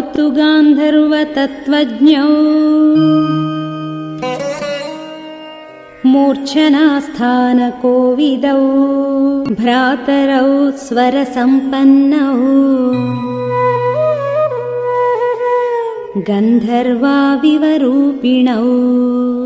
तु गान्धर्वतत्त्वज्ञौ मूर्च्छनास्थानकोविदौ भ्रातरौ स्वरसम्पन्नौ। गन्धर्वाविवरूपिणौ।